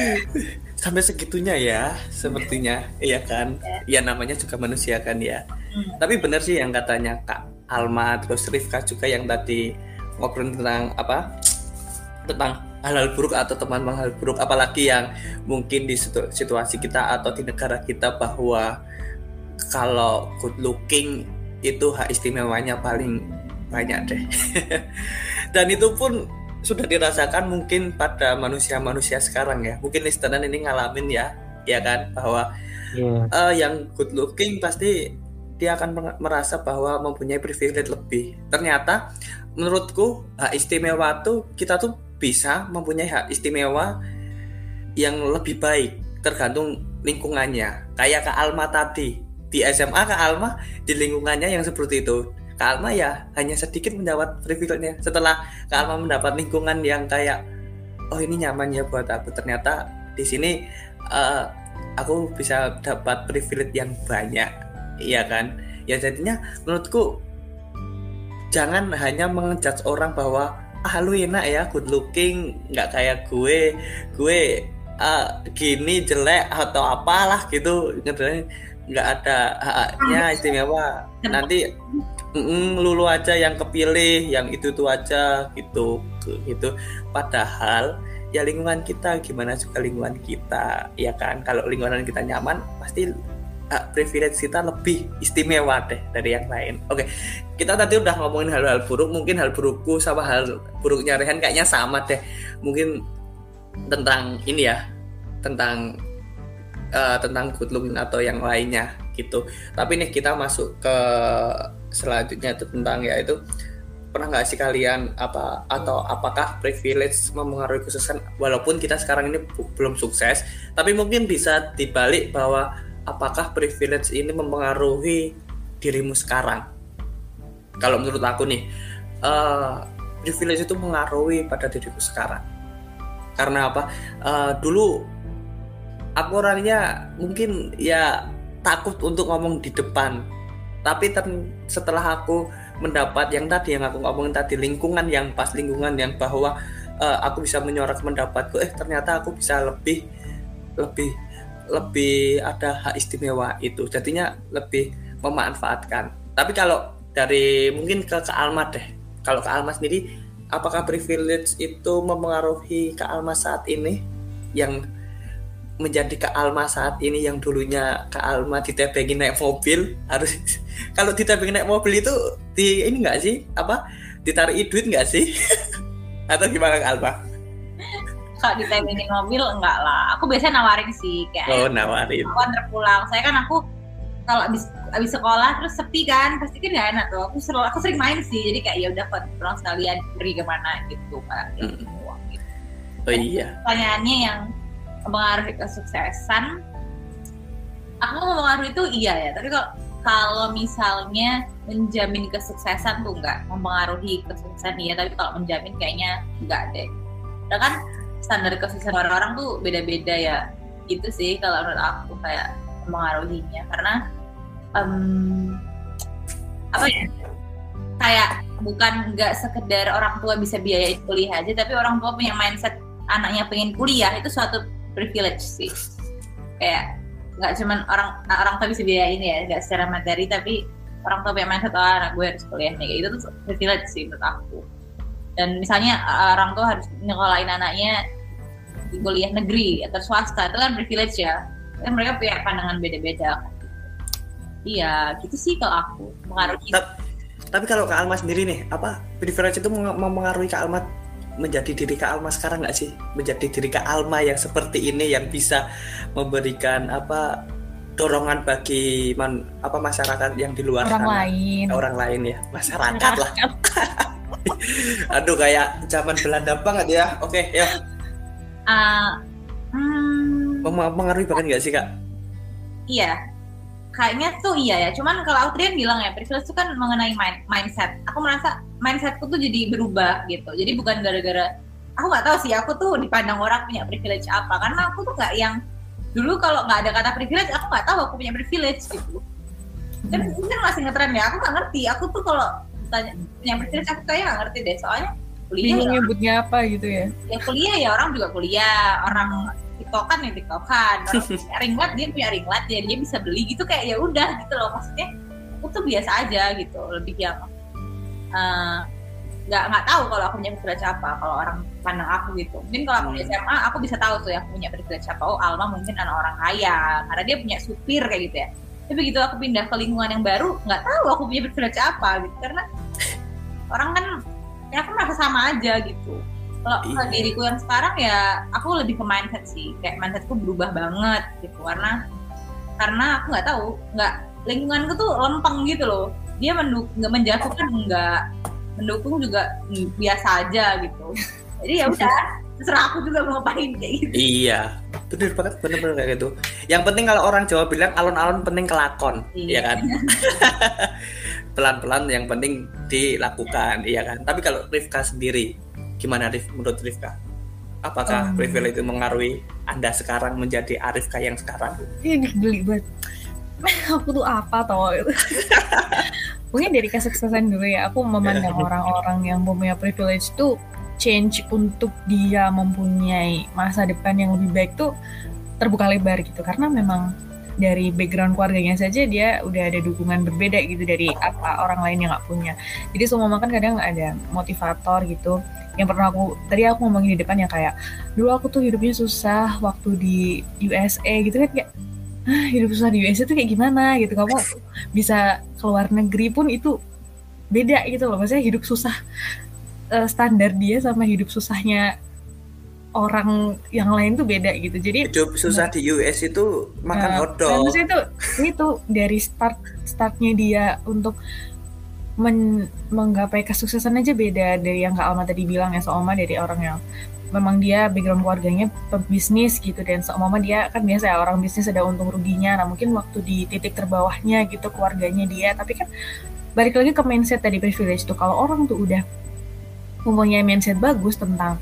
<laughs> Sampai segitunya ya sepertinya. Iya kan? Ya namanya juga manusia kan ya. Hmm. tapi benar sih yang katanya Kak Alma terus Rifka juga yang tadi ngobrol tentang apa? Tentang hal-hal buruk atau teman hal buruk apalagi yang mungkin di situ- situasi kita atau di negara kita bahwa kalau good looking itu hak istimewanya paling banyak deh <laughs> dan itu pun sudah dirasakan mungkin pada manusia-manusia sekarang ya mungkin listener ini ngalamin ya ya kan bahwa Iya. eh, yang good looking pasti dia akan merasa bahwa mempunyai privilege lebih. Ternyata menurutku hak istimewa tuh kita tuh bisa mempunyai hak istimewa yang lebih baik tergantung lingkungannya. Kayak Kak Alma tadi di SMA Kak Alma di lingkungannya yang seperti itu. Kak Alma ya hanya sedikit mendapat privilege-nya. Setelah Kak Alma mendapat lingkungan yang kayak oh ini nyaman ya buat aku. Ternyata di sini eh, aku bisa dapat privilege yang banyak iya kan ya jadinya menurutku jangan hanya mengejudge orang bahwa ah lu enak ya good looking nggak kayak gue. Gue ah, gini jelek atau apalah gitu nggak ada haknya istimewa. Nanti mm, lulu aja yang kepilih yang itu itu aja gitu gitu. Padahal ya lingkungan kita gimana juga lingkungan kita ya kan? Kalau lingkungan kita nyaman pasti hak privilege kita lebih istimewa deh dari yang lain. Oke kita tadi udah ngomongin hal-hal buruk mungkin hal burukku sama hal buruknya Rehan kayaknya sama deh. Mungkin tentang ini ya tentang eh, tentang good looking atau yang lainnya gitu. Tapi nih kita masuk ke selanjutnya itu tentang yaitu pernah nggak sih kalian apa atau apakah privilege mempengaruhi kesuksesan? Walaupun kita sekarang ini belum sukses tapi mungkin bisa dibalik bahwa apakah privilege ini mempengaruhi dirimu sekarang? Kalau menurut aku nih eh, privilege itu mengaruhi pada diriku sekarang. Karena apa? Eh, dulu aku orangnya mungkin ya takut untuk ngomong di depan. Tapi ter- setelah aku mendapat yang tadi yang aku ngomongin tadi lingkungan yang pas lingkungan yang bahwa uh, aku bisa menyuarakan pendapatku eh ternyata aku bisa lebih lebih lebih ada hak istimewa itu. Jadinya lebih memanfaatkan. Tapi kalau dari mungkin ke ke Alma deh. Kalau ke Alma sendiri apakah privilege itu mempengaruhi ke Alma saat ini? Yang menjadi ke Alma saat ini yang dulunya ke Alma ditebengin naik mobil harus <laughs> kalau ditebengin naik mobil itu di ini enggak sih? Apa? Ditarik duit enggak sih? <laughs> Atau gimana Kak Alma? Kalau ditebengin mobil enggak lah. Aku biasanya nawarin sih kayak oh nawarin. aku antar pulang. Saya kan aku kalau abis abis sekolah terus sepi kan pasti kan nggak enak tuh. Aku sering aku sering main sih jadi kayak ya udah pulang sekalian pergi ke mana gitu kan Hmm. gitu. oh iya. Pertanyaannya yang mempengaruhi kesuksesan aku mempengaruhi itu iya ya. Tapi kalau kalau misalnya menjamin kesuksesan tuh enggak mempengaruhi kesuksesan iya. Tapi kalau menjamin kayaknya enggak deh. Karena kan standar kesuksesan orang-orang tuh beda-beda ya. Itu sih kalau menurut aku kayak mempengaruhinya. Karena em, apa ya? Kayak bukan nggak sekedar orang tua bisa biayain kuliah aja tapi orang tua punya mindset anaknya pengen kuliah itu suatu privilege sih. Kayak nggak cuman orang orang tua bisa biayain ya nggak secara materi tapi orang tua punya mindset oh anak gue harus kuliah nih. Itu tuh privilege sih menurut aku dan misalnya uh, orang tua harus nyekolahin anaknya di kuliah negeri atau swasta itu kan privilege ya. Kan mereka punya pandangan beda-beda. Iya gitu sih kalau aku. Mengaruhi. Ta- tapi kalau Kak Alma sendiri nih apa privilege itu mempengaruhi Kak Alma menjadi diri Kak Alma sekarang nggak sih? Menjadi diri Kak Alma yang seperti ini yang bisa memberikan apa dorongan bagi man, apa masyarakat yang di luar orang sana lain orang lain ya masyarakat lah <laughs> aduh kayak zaman Belanda banget ya oke ya Uh, hmm, Mem- mempengaruhi banget nggak sih Kak Iya, kayaknya tuh iya ya. Cuman kalau Autrian bilang ya, privilege itu kan mengenai mind, mindset. Aku merasa mindsetku tuh jadi berubah gitu. Jadi bukan gara-gara aku nggak tahu sih. Aku tuh dipandang orang punya privilege apa. Karena aku tuh nggak yang dulu kalau nggak ada kata privilege, aku nggak tahu aku punya privilege gitu. Kan ini kan masih ngetren ya. Aku nggak ngerti. Aku tuh kalau tanya punya privilege aku kayak nggak ngerti deh. Soalnya kuliah bingung ya, nyebutnya apa gitu ya ya kuliah ya orang juga kuliah. Orang tiktokan ya tiktokan orang <laughs> punya ringlet dia punya ringlet ya dia bisa beli gitu kayak ya udah gitu loh maksudnya aku tuh biasa aja gitu lebih yang eh, nggak nggak tahu kalau aku punya privilege apa kalau orang pandang aku gitu. Mungkin kalau aku di SMA aku bisa tahu tuh ya aku punya privilege apa oh Alma mungkin anak orang kaya karena dia punya supir kayak gitu ya. Tapi begitu aku pindah ke lingkungan yang baru nggak tahu aku punya privilege apa gitu. Karena orang kan ya aku merasa sama aja gitu. Kalau Iya. diriku yang sekarang ya aku lebih ke mindset sih. Kayak mindsetku berubah banget gitu. Karena karena aku nggak tahu nggak lingkunganku tuh lempeng gitu loh. Dia mendukung nggak menjatuhkan nggak. Mendukung juga mm, biasa aja gitu <laughs> jadi ya udah terserah aku juga mau ngapain kayak gitu Iya, bener banget, bener-bener kayak gitu. Yang penting kalau orang Jawa bilang alon-alon penting kelakon, iya Iya. kan? <laughs> Pelan-pelan yang penting dilakukan, iya kan? Tapi kalau Rifka sendiri, gimana Rif menurut Rifka? Apakah privilege itu mengaruhi Anda sekarang menjadi Arifka yang sekarang? ini geli banget <laughs> aku tuh apa toh <laughs> mungkin dari kesuksesan dulu ya aku memandang orang-orang yang punya privilege tuh change untuk dia mempunyai masa depan yang lebih baik tuh terbuka lebar gitu. Karena memang dari background keluarganya saja dia udah ada dukungan berbeda gitu dari apa orang lain yang nggak punya. Jadi semua makan kadang ada motivator gitu. Yang pernah aku tadi aku ngomongin di depan ya kayak dulu aku tuh hidupnya susah waktu di USA gitu kan kayak "Ah, hidup susah di USA tuh kayak gimana gitu. Kamu bisa keluar negeri pun itu beda gitu loh. Maksudnya hidup susah eh, standar dia sama hidup susahnya orang yang lain tuh beda gitu. Jadi Hidup susah di US itu makan Nah, hotdog. nah, itu itu dari start startnya dia untuk men, menggapai kesuksesan aja beda dari yang Kak Alma tadi bilang ya Oma dari orang yang memang dia background keluarganya pebisnis gitu dan Oma dia kan biasa ya orang bisnis ada untung ruginya. Nah mungkin waktu di titik terbawahnya gitu keluarganya dia. Tapi kan balik lagi ke mindset tadi privilege tuh. Kalau orang tuh udah mempunyai mindset bagus tentang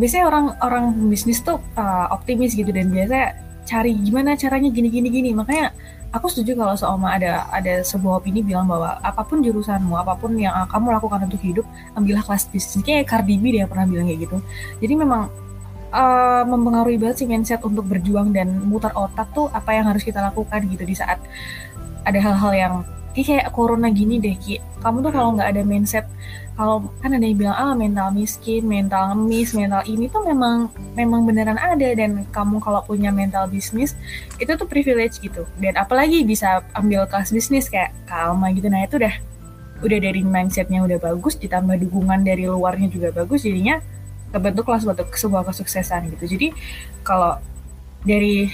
biasanya orang orang bisnis tuh uh, optimis gitu dan biasa cari gimana caranya gini gini gini makanya aku setuju kalau seoma ada ada sebuah opini bilang bahwa apa pun jurusanmu, apa pun yang kamu lakukan untuk hidup, ambillah kelas bisnis. Kayak Cardi B dia pernah bilang kayak gitu. Jadi memang uh, mempengaruhi banget sih mindset untuk berjuang dan mutar otak tuh apa yang harus kita lakukan gitu di saat ada hal-hal yang kayak corona gini deh Ki. Kamu tuh kalau nggak ada mindset kalau kan ada yang bilang ah mental miskin, mental ngemis, mental ini tuh memang memang beneran ada dan kamu kalau punya mental bisnis itu tuh privilege gitu. Dan apalagi bisa ambil kelas bisnis kayak Kalma gitu. Nah itu udah udah dari mindsetnya udah bagus ditambah dukungan dari luarnya juga bagus jadinya kebentuk kelas suatu sebuah kesuksesan gitu. Jadi kalau dari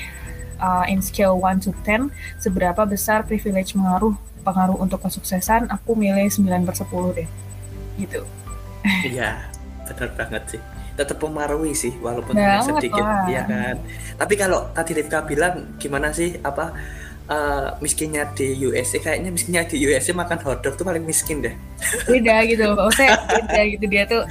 uh, in scale 1 to 10 seberapa besar privilege mengaruh pengaruh untuk kesuksesan aku milih 9 per 10 deh gitu. Iya benar banget sih. Tetap mempengaruhi sih walaupun nah, sedikit ya kan? Tapi kalau tadi Rifka bilang gimana sih apa uh, miskinnya di USA kayaknya miskinnya di USA makan hotdog tuh paling miskin deh. Beda gitu. Maksudnya beda gitu. Dia tuh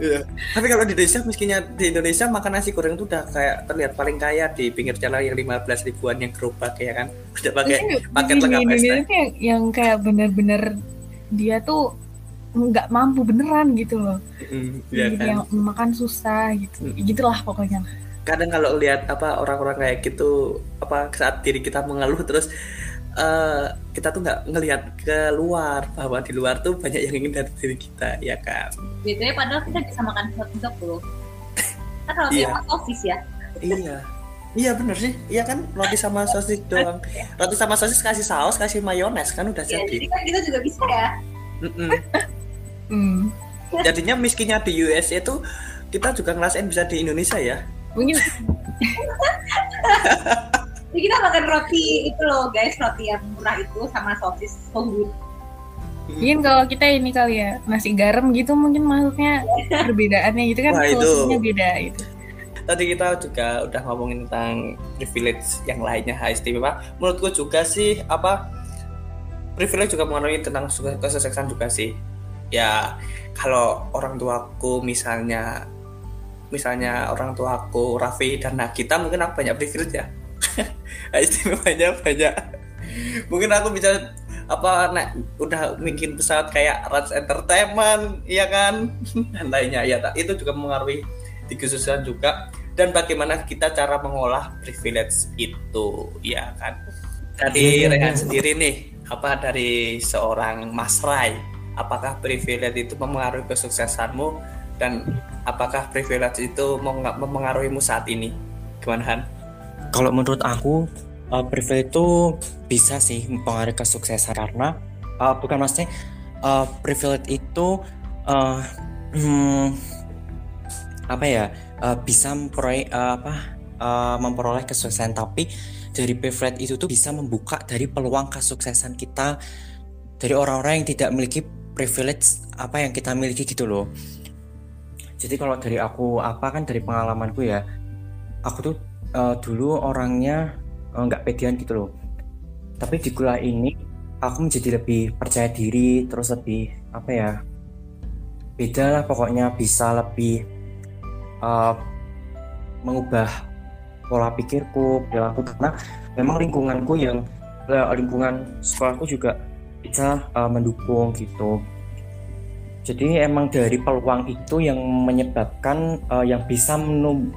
iya. tapi kalau di Indonesia miskinnya di Indonesia makan nasi goreng tuh udah kayak terlihat paling kaya di pinggir jalan yang 15 ribuan yang gerobak ya kan? Udah pakai paket lengkap Indonesia yang, yang kayak bener-bener dia tuh nggak mampu beneran gitu loh mm, ya kan? yang makan susah gitu mm. gitulah pokoknya kadang kalau lihat apa orang-orang kayak gitu apa saat diri kita mengeluh terus uh, kita tuh nggak ngelihat ke luar bahwa di luar tuh banyak yang ingin dari diri kita ya kan biasanya padahal kita bisa makan hotdog loh kan roti iya. sama sosis ya iya Iya bener sih, iya kan roti sama sosis doang. Roti sama sosis kasih saus, kasih mayones kan udah ya, jadi. Jadi kan kita juga bisa ya. Mm -mm. Hmm. Jadinya miskinnya di US itu kita juga ngerasain bisa di Indonesia ya. Mungkin. <laughs> Jadi kita makan roti itu loh guys, roti yang murah itu sama sosis so Mungkin kalau kita ini kali ya nasi garam gitu mungkin maksudnya perbedaannya gitu kan sosisnya beda itu. Tadi kita juga udah ngomongin tentang privilege yang lainnya istimewa. Menurutku juga sih apa privilege juga mengenai tentang kesuksesan juga sih ya kalau orang tuaku misalnya misalnya orang tuaku Raffi dan Nagita mungkin aku banyak privilege ya <laughs> istimewanya banyak. Mungkin aku bisa apa nek udah bikin pesawat kayak Rats Entertainment ya kan? <laughs> Dan lainnya ya itu juga mengaruhi di khususan juga. Dan bagaimana kita cara mengolah privilege itu ya kan? Dari iya, iya, Rehan iya. sendiri nih apa dari seorang Mas Rai apakah privilege itu mempengaruhi kesuksesanmu dan apakah privilege itu mempengaruhimu saat ini gimana Han? Kalau menurut aku uh, privilege itu bisa sih mempengaruhi kesuksesan karena uh, bukan maksudnya uh, privilege itu uh, hmm, apa ya uh, bisa memperoleh uh, apa uh, memperoleh kesuksesan tapi dari privilege itu tuh bisa membuka dari peluang kesuksesan kita dari orang-orang yang tidak memiliki privilege apa yang kita miliki gitu loh. Jadi kalau dari aku apa kan dari pengalamanku ya aku tuh uh, dulu orangnya eh, nggak uh, pedean gitu loh. Tapi di kuliah ini aku menjadi lebih percaya diri terus lebih apa ya beda lah pokoknya bisa lebih uh, mengubah pola pikirku perilaku. Karena memang lingkunganku yang lingkungan sekolahku juga bisa uh, mendukung gitu. Jadi emang dari peluang itu yang menyebabkan uh, yang bisa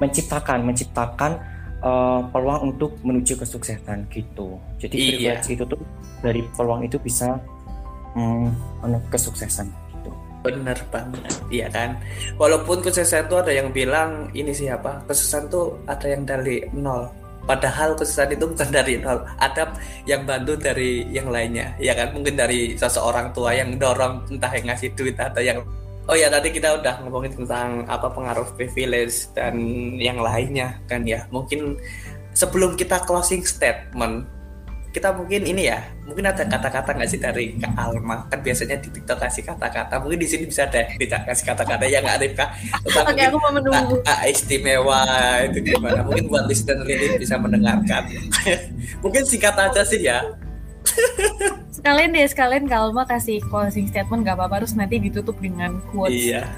menciptakan menciptakan uh, peluang untuk menuju kesuksesan gitu. Jadi iya. privilege itu tuh dari peluang itu bisa um, kesuksesan gitu. Bener banget iya kan? Walaupun kesuksesan itu ada yang bilang ini siapa kesuksesan tuh ada yang dari nol padahal kesusahan itu bukan dari nol. Ada yang bantu dari yang lainnya. Ya kan? Mungkin dari seseorang tua yang dorong entah yang ngasih duit atau yang oh ya tadi kita udah ngomongin tentang apa pengaruh privilege dan yang lainnya kan ya. Mungkin sebelum kita closing statement kita mungkin ini ya mungkin ada kata-kata nggak sih dari Kak Alma? Kan biasanya di TikTok kasih kata-kata. Mungkin di sini bisa deh tidak kasih kata-kata. Yang nggak ada kak Oke aku mau menunggu. A, a, istimewa itu gimana? Mungkin buat listener ini bisa mendengarkan. <laughs> Mungkin singkat aja sih ya. <laughs> Sekalian deh sekalian Kalma kasih closing statement nggak apa-apa terus nanti ditutup dengan quotes. Iya.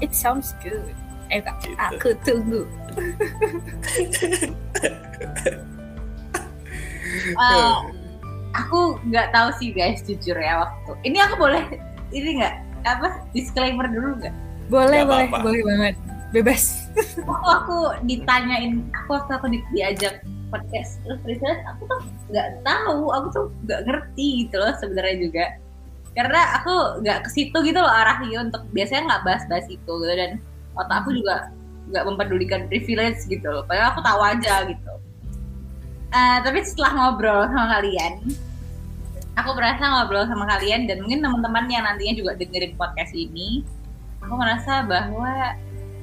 It sounds good. Eh gitu. aku tunggu <laughs> Eh, <laughs> aku nggak tahu sih guys jujur ya waktu. Ini aku boleh ini nggak? Apa? Disclaimer dulu nggak? Boleh, Nggak boleh, apa-apa. boleh banget. Bebas. waktu aku ditanyain aku waktu aku di- diajak podcast terus riset aku tuh nggak tahu aku tuh nggak ngerti gitu loh sebenarnya juga. Karena aku nggak ke situ gitu loh arahnya untuk biasanya nggak bahas-bahas itu gitu dan otak aku juga nggak mempedulikan privilege gitu loh. Padahal aku tahu aja gitu Eh, tapi setelah ngobrol sama kalian aku merasa ngobrol sama kalian dan mungkin teman-teman yang nantinya juga dengerin podcast ini aku merasa bahwa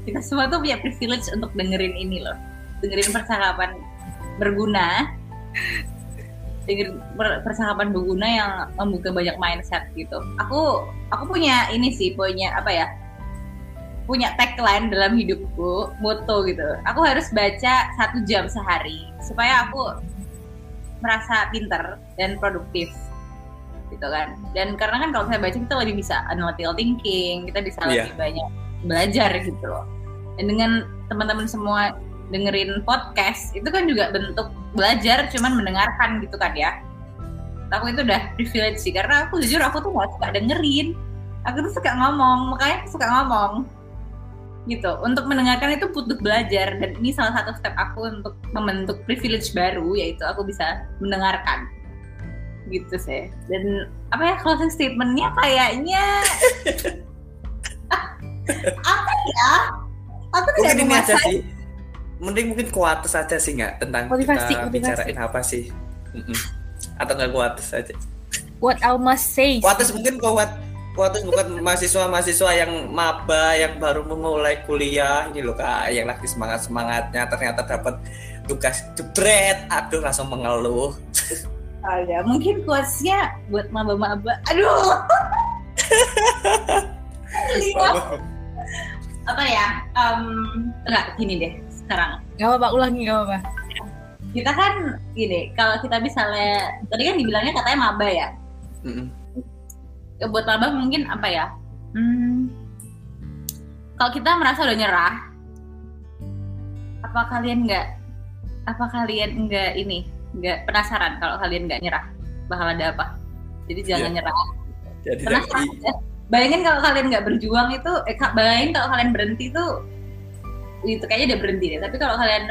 kita semua tuh punya privilege untuk dengerin ini loh. Dengerin percakapan berguna. Dengerin per- percakapan berguna yang membuka banyak mindset gitu. Aku aku punya ini sih punya apa ya punya tagline dalam hidupku moto gitu. Aku harus baca satu jam sehari supaya aku merasa pinter dan produktif gitu kan. Dan karena kan kalau saya baca kita lebih bisa analytical thinking kita bisa Iya. lebih banyak belajar gitu loh. Dan dengan teman-teman semua dengerin podcast itu kan juga bentuk belajar cuman mendengarkan gitu kan ya. Aku itu udah privilege sih karena aku jujur aku tuh gak suka dengerin. Aku tuh suka ngomong makanya aku suka ngomong gitu untuk mendengarkan itu butuh belajar dan ini salah satu step aku untuk membentuk privilege baru yaitu aku bisa mendengarkan gitu sih dan apa ya closing statementnya kayaknya <laughs> apa ya aku tidak Mungkin ini aja sih. Mending mungkin kuates aja sih nggak tentang Motivasi, kita motivasi. bicarain apa sih. Mm-mm. Atau nggak kuates aja. What Alma says. Kuates mungkin kuat kuates bukan mahasiswa-mahasiswa yang maba yang baru memulai kuliah ini loh kak yang lagi semangat semangatnya ternyata dapat tugas jebret aduh langsung mengeluh Oh ya, mungkin quotesnya buat maba-maba. Aduh. Apa ya? Um, enggak gini deh sekarang. Gak apa-apa, ulangi gak apa-apa. Kita kan gini, kalau kita misalnya tadi kan dibilangnya katanya maba ya. Mm-mm. Ya, Buat maba mungkin apa ya? Hmm, kalau kita merasa udah nyerah, apa kalian nggak? Apa kalian nggak ini? Nggak penasaran kalau kalian nggak nyerah bakal ada apa? Jadi jangan Iya. nyerah. jadi Penasaran ya? Bayangin kalau kalian nggak berjuang itu, eh, Kak, bayangin kalau kalian berhenti tuh, itu kayaknya udah berhenti deh. Tapi kalau kalian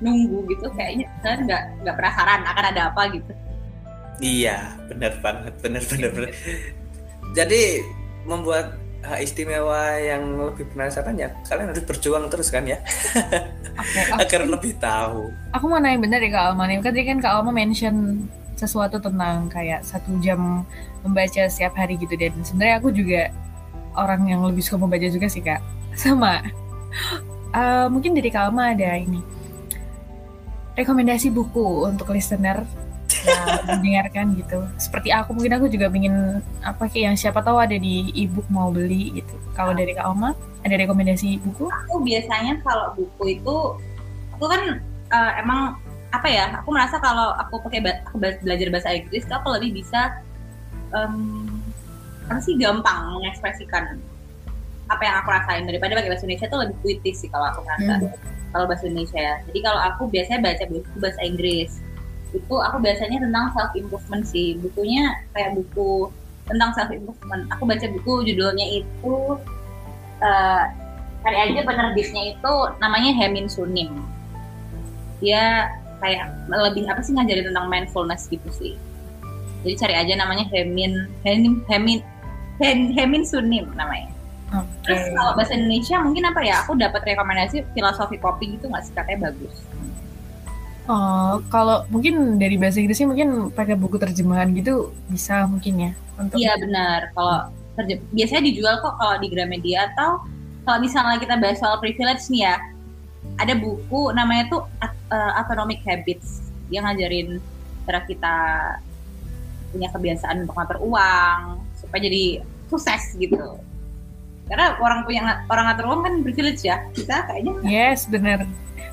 nunggu gitu, kayaknya kalian nggak nggak penasaran akan ada apa gitu. iya benar banget benar benar benar jadi membuat hak istimewa yang lebih penasaran ya kalian harus berjuang terus kan ya Oke, <laughs> oke. agar lebih tahu Aku mau nanya bener ya Kak Alma nih. Kan Tadi kan Kak Alma mention sesuatu tentang kayak satu jam membaca setiap hari gitu dan sebenarnya aku juga orang yang lebih suka membaca juga sih Kak. <laughs> Sama. Eh, mungkin dari Kak Alma ada ini rekomendasi buku untuk listener yang mendengarkan gitu. Seperti aku mungkin aku juga ingin apa kayak yang siapa tahu ada di ebook mau beli gitu. Kalau dari Kak Alma ada rekomendasi buku? Aku biasanya kalau buku itu, aku kan eh, emang apa ya? Aku merasa kalau aku pakai aku belajar bahasa Inggris, tuh aku lebih bisa em, apa sih gampang mengekspresikan apa yang aku rasain daripada pakai bahasa Indonesia itu lebih puitis sih kalau aku merasa kalau bahasa Indonesia ya. Jadi kalau aku biasanya baca buku bahasa Inggris itu aku biasanya tentang self improvement sih bukunya kayak buku tentang self improvement. Aku baca buku judulnya itu eh cari aja penerbitnya itu namanya Hemin Sunim. Dia kayak lebih apa sih ngajarin tentang mindfulness gitu sih. Jadi cari aja namanya Hemin Hemin Hemin Hem- Hemin Sunim namanya. Oke. Terus kalau bahasa Indonesia mungkin apa ya? Aku dapat rekomendasi filosofi kopi gitu nggak sih katanya bagus. Oh, kalau mungkin dari bahasa Inggrisnya mungkin pakai buku terjemahan gitu bisa mungkin ya untuk Iya benar. Kalau biasanya dijual kok kalau di Gramedia atau kalau misalnya kita bahas soal privilege nih ya, ada buku namanya tuh At- eh, Habits. Dia ngajarin cara kita punya kebiasaan untuk ngatur uang supaya jadi sukses gitu. Karena orang punya orang ngatur uang kan privilege ya. Kita kayaknya Yes, bener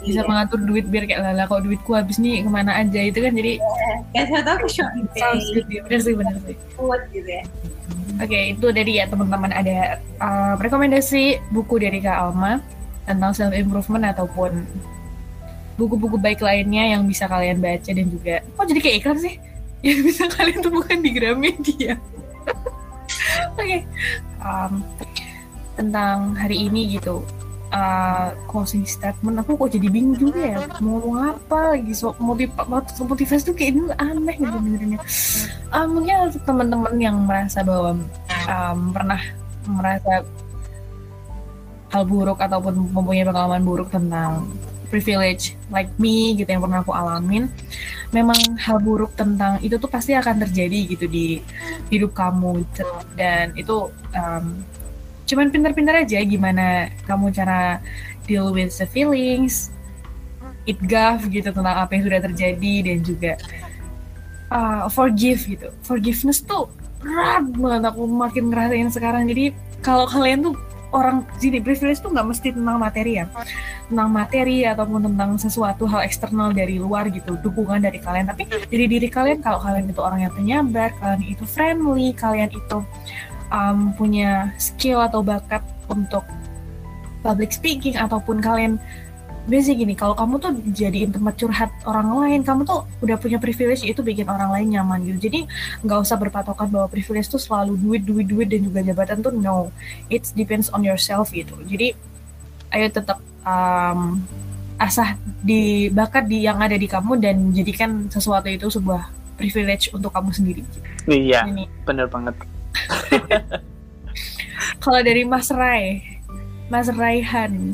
bisa iya. mengatur duit biar kayak lala kalau duitku habis nih ke mana aja itu kan jadi kayak saya tahu ke shopping sounds good ya. bener sih bener sih. gitu ya. Oke, itu dari ya teman-teman ada uh, rekomendasi buku dari Kak Alma tentang self improvement ataupun buku-buku baik lainnya yang bisa kalian baca dan juga oh jadi kayak iklan sih <laughs> yang bisa kalian temukan di Gramedia. <laughs> Oke, okay. um, tentang hari ini gitu. Uh, closing statement aku kok jadi bingung juga ya. Mau ngomong apa lagi? So, motiv motivasi tuh kayak ini aneh gitu dengernya uh, mungkin untuk teman-teman yang merasa bahwa um, pernah merasa hal buruk ataupun mempunyai pengalaman buruk tentang privilege like me gitu yang pernah aku alamin. Memang hal buruk tentang itu tuh pasti akan terjadi gitu di hidup kamu dan itu um, cuman pintar-pintar aja gimana kamu cara deal with the feelings it gaf gitu tentang apa yang sudah terjadi dan juga uh, forgive gitu. Forgiveness tuh berat banget aku makin ngerasain sekarang. Jadi kalau kalian tuh orang sini privilege tuh nggak mesti tentang materi ya. Tentang materi ataupun tentang sesuatu hal eksternal dari luar gitu dukungan dari kalian. Tapi dari diri kalian kalau kalian itu orang yang penyabar kalian itu friendly kalian itu um, punya skill atau bakat untuk public speaking ataupun kalian basic gini kalau kamu tuh jadiin tempat curhat orang lain kamu tuh udah punya privilege itu bikin orang lain nyaman gitu jadi nggak usah berpatokan bahwa privilege tuh selalu duit duit duit dan juga jabatan tuh no it depends on yourself gitu jadi ayo tetap um, asah di bakat di yang ada di kamu dan jadikan sesuatu itu sebuah privilege untuk kamu sendiri. Iya, bener banget. <laughs> Kalau dari Mas Rai, Mas Raihan,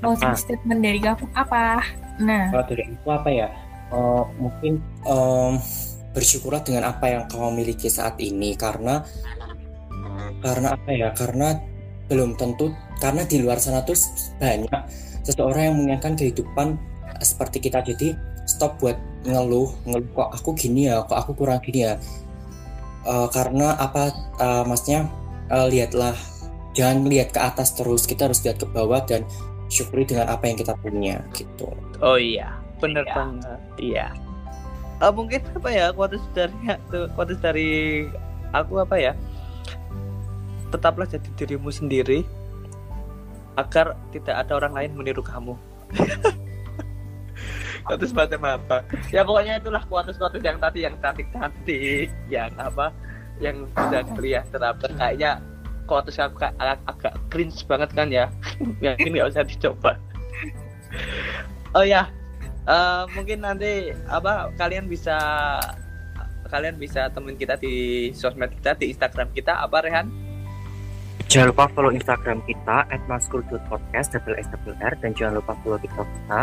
closing ah. statement dari kamu apa? Nah, kalau dari aku apa ya? Uh, mungkin um, bersyukurlah dengan apa yang kamu miliki saat ini karena karena apa ya? Karena belum tentu karena di luar sana tuh banyak seseorang yang menginginkan kehidupan seperti kita jadi stop buat ngeluh ngeluh kok aku gini ya kok aku kurang gini ya uh, karena apa uh, maksudnya uh, lihatlah jangan lihat ke atas terus kita harus lihat ke bawah dan syukuri dengan apa yang kita punya gitu. Oh iya bener ya. banget iya. Uh, mungkin apa ya kuatus dari kuatus dari aku apa ya? Tetaplah jadi dirimu sendiri agar tidak ada orang lain meniru kamu <laughs> kuatus macam apa ya pokoknya itulah kuatus kuatus yang tadi yang cantik cantik yang apa yang sudah kalian terapkan kayaknya kuatus agak, agak cringe banget kan ya. <laughs> Mungkin nggak usah dicoba. Oh ya uh, mungkin nanti apa kalian bisa kalian bisa temuin kita di sosmed kita di Instagram kita. Apa Rehan? Jangan lupa follow Instagram kita @maskur.podcast double s double r dan jangan lupa follow TikTok kita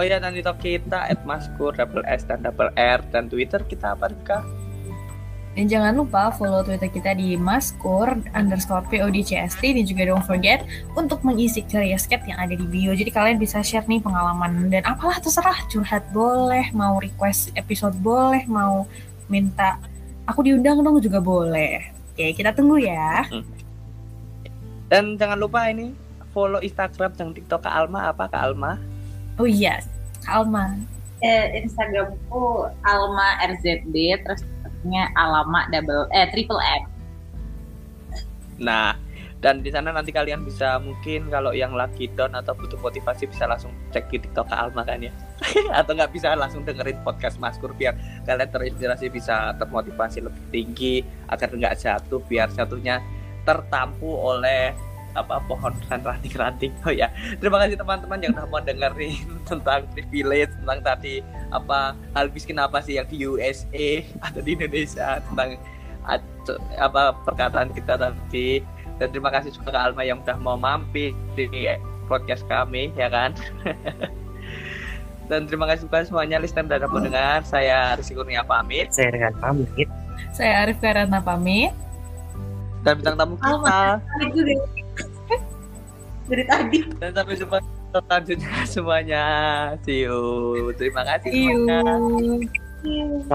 Oh iya dan TikTok kita @maskur double S dan double R dan Twitter kita apa Rika? Dan jangan lupa follow Twitter kita di maskur underscore PODCST dan juga don't forget untuk mengisi ceria sket yang ada di bio. Jadi kalian bisa share nih pengalaman dan apalah terserah curhat boleh, mau request episode boleh, mau minta aku diundang dong juga boleh. Oke kita tunggu ya. Hmm. Dan jangan lupa ini follow Instagram dan TikTok Kak Alma apa Kak Alma? Oh iya, Alma. Eh, Instagramku Alma RZB terus nya Alama double eh triple M. Nah, dan di sana nanti kalian bisa mungkin kalau yang lagi down atau butuh motivasi bisa langsung cek di TikTok Alma kan ya. <laughs> atau nggak bisa langsung dengerin podcast Maskur biar kalian terinspirasi bisa termotivasi lebih tinggi agar nggak jatuh biar jatuhnya tertampu oleh apa pohon dan ranting-ranting. Oh ya terima kasih teman-teman yang udah mau dengerin <laughs> tentang privilege tentang tadi apa hal miskin apa sih yang di USA atau di Indonesia tentang apa perkataan kita tadi. Dan terima kasih juga ke Alma yang udah mau mampir di podcast kami ya kan? <laughs> Dan terima kasih juga semuanya listener dan pendengar. Saya Rizky Kurnia pamit. Saya Rehan pamit. Saya Arif Karana pamit. Dan bintang tamu kita dari tadi. Dan sampai jumpa selanjutnya semuanya. See you. Terima kasih. See you.